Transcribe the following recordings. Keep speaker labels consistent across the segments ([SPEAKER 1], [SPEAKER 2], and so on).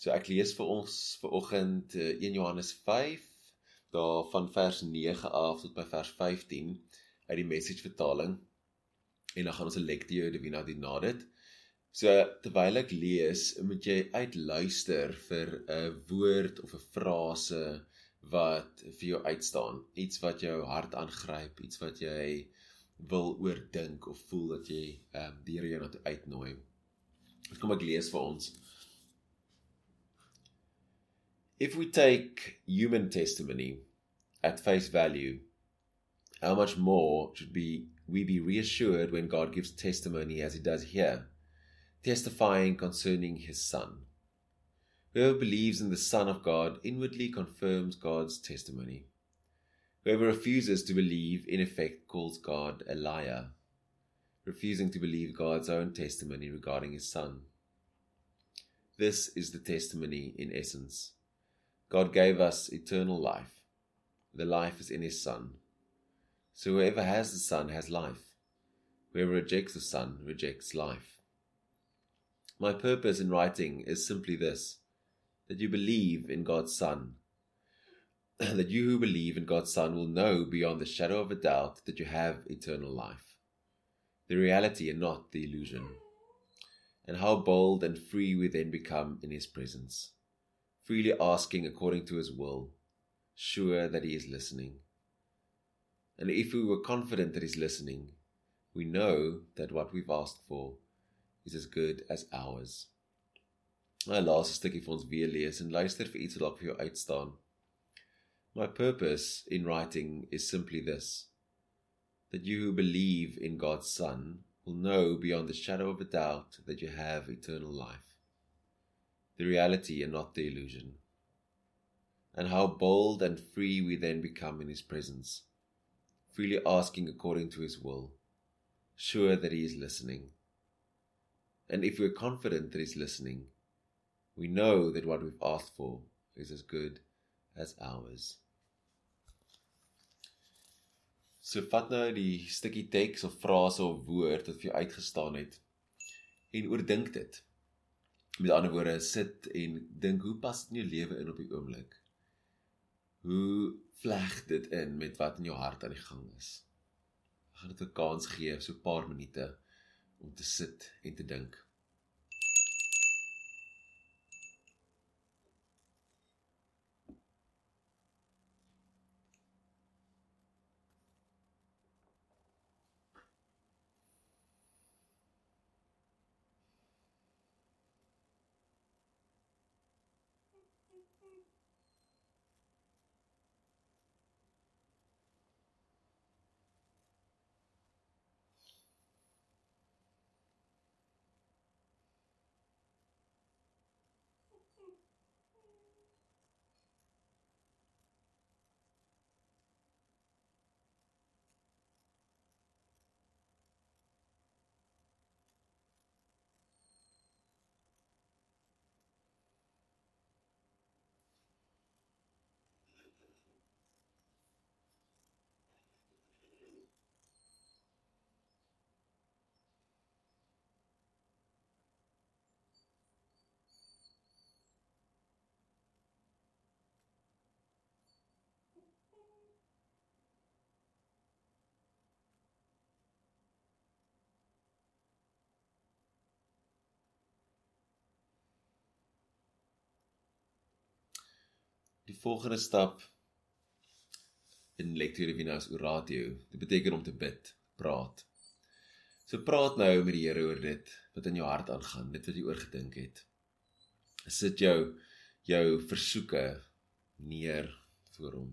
[SPEAKER 1] So ek lees vir ons vir oggend 1 eh, Johannes 5 daar van vers 9 af tot by vers 15 uit die message vertaling. En dan gaan ons 'n lectio divina doen na dit. So terwyl ek lees, moet jy uitluister vir 'n woord of 'n frase wat vir jou uitstaan, iets wat jou hart aangryp, iets wat jy wil oordink of voel dat jy ehm um, die Here jou na uitnooi. Kom ek lees vir ons. If we take human testimony at face value, how much more should be we be reassured when God gives testimony as he does here, testifying concerning his son. Whoever believes in the Son of God inwardly confirms God's testimony. Whoever refuses to believe, in effect, calls God a liar, refusing to believe God's own testimony regarding his Son. This is the testimony in essence. God gave us eternal life. The life is in his Son. So whoever has the Son has life. Whoever rejects the Son rejects life. My purpose in writing is simply this that you believe in God's Son that you who believe in God's Son will know beyond the shadow of a doubt that you have eternal life, the reality and not the illusion, and how bold and free we then become in His presence, freely asking according to His will, sure that He is listening. And if we were confident that He's listening, we know that what we've asked for is as good as ours. My laaste stukkie vir ons weer lees en luister vir iets dalk vir jou uitstaan. My purpose in writing is simply this that you who believe in God's Son will know beyond the shadow of a doubt that you have eternal life, the reality and not the illusion, and how bold and free we then become in His presence, freely asking according to His will, sure that He is listening. And if we're confident that He's listening, we know that what we've asked for is as good as ours. So vat nou die stukkie teks of frase of woord wat vir jou uitgestaan het en oordink dit. Met ander woorde, sit en dink hoe pas dit in jou lewe in op die oomblik? Hoe vleg dit in met wat in jou hart aan die gang is? Gaan dit 'n kans gee so 'n paar minute om te sit en te dink. Die volgende stap in lectio divina is oratio. Dit beteken om te bid, praat. So praat nou met die Here oor dit wat in jou hart aangaan, dit wat jy oorgedink het. Sit jou jou versoeke neer voor hom.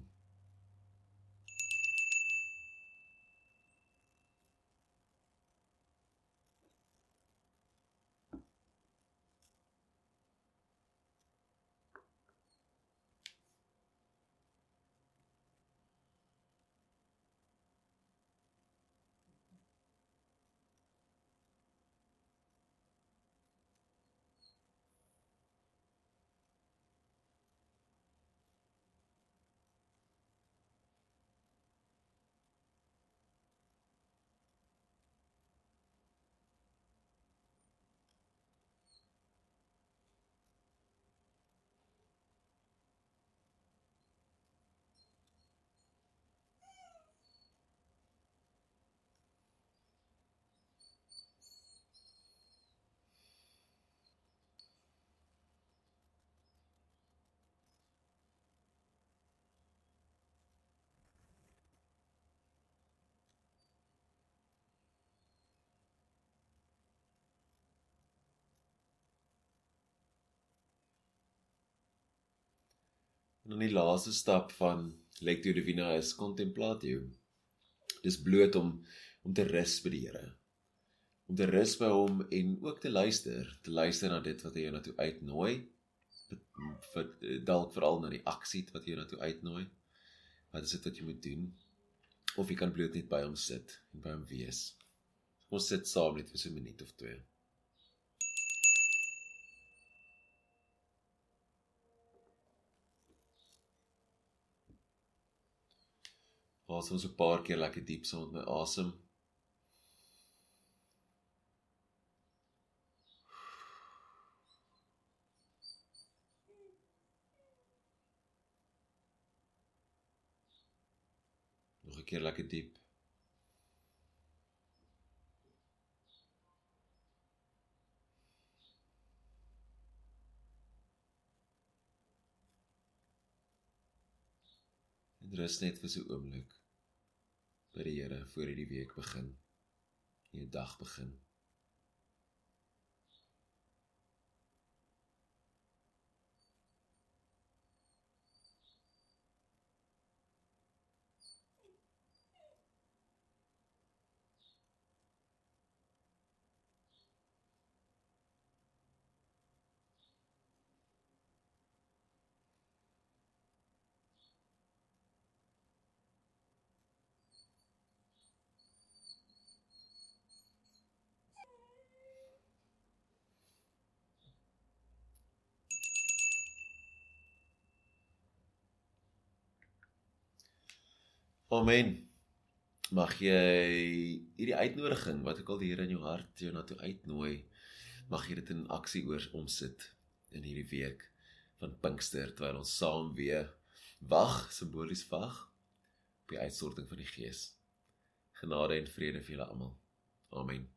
[SPEAKER 1] En dan die laaste stap van lectio divina is contemplatio. Dis bloot om om te rus by die Here. Om te rus by hom en ook te luister, te luister na dit wat hy jou na toe uitnooi. vir dalk veral na die aksie wat jy na toe uitnooi. Wat is dit wat jy moet doen? Of jy kan bloot net by hom sit en by hom wees. Ons sit saam net vir so 'n minuut of twee. Asem ons 'n paar keer lekker diep saam met my asem. Nog 'n keer lekker diep. En rus net vir so 'n oomblik by die Here voor hierdie week begin. Hierdie dag begin. Amen. Mag jy hierdie uitnodiging wat ek al die Here in jou hart jou na toe uitnooi, mag jy dit in aksie oor omsit in hierdie week van Pinkster terwyl ons saam weer wag, simbolies wag op die uitstorting van die Gees. Genade en vrede vir julle almal. Amen.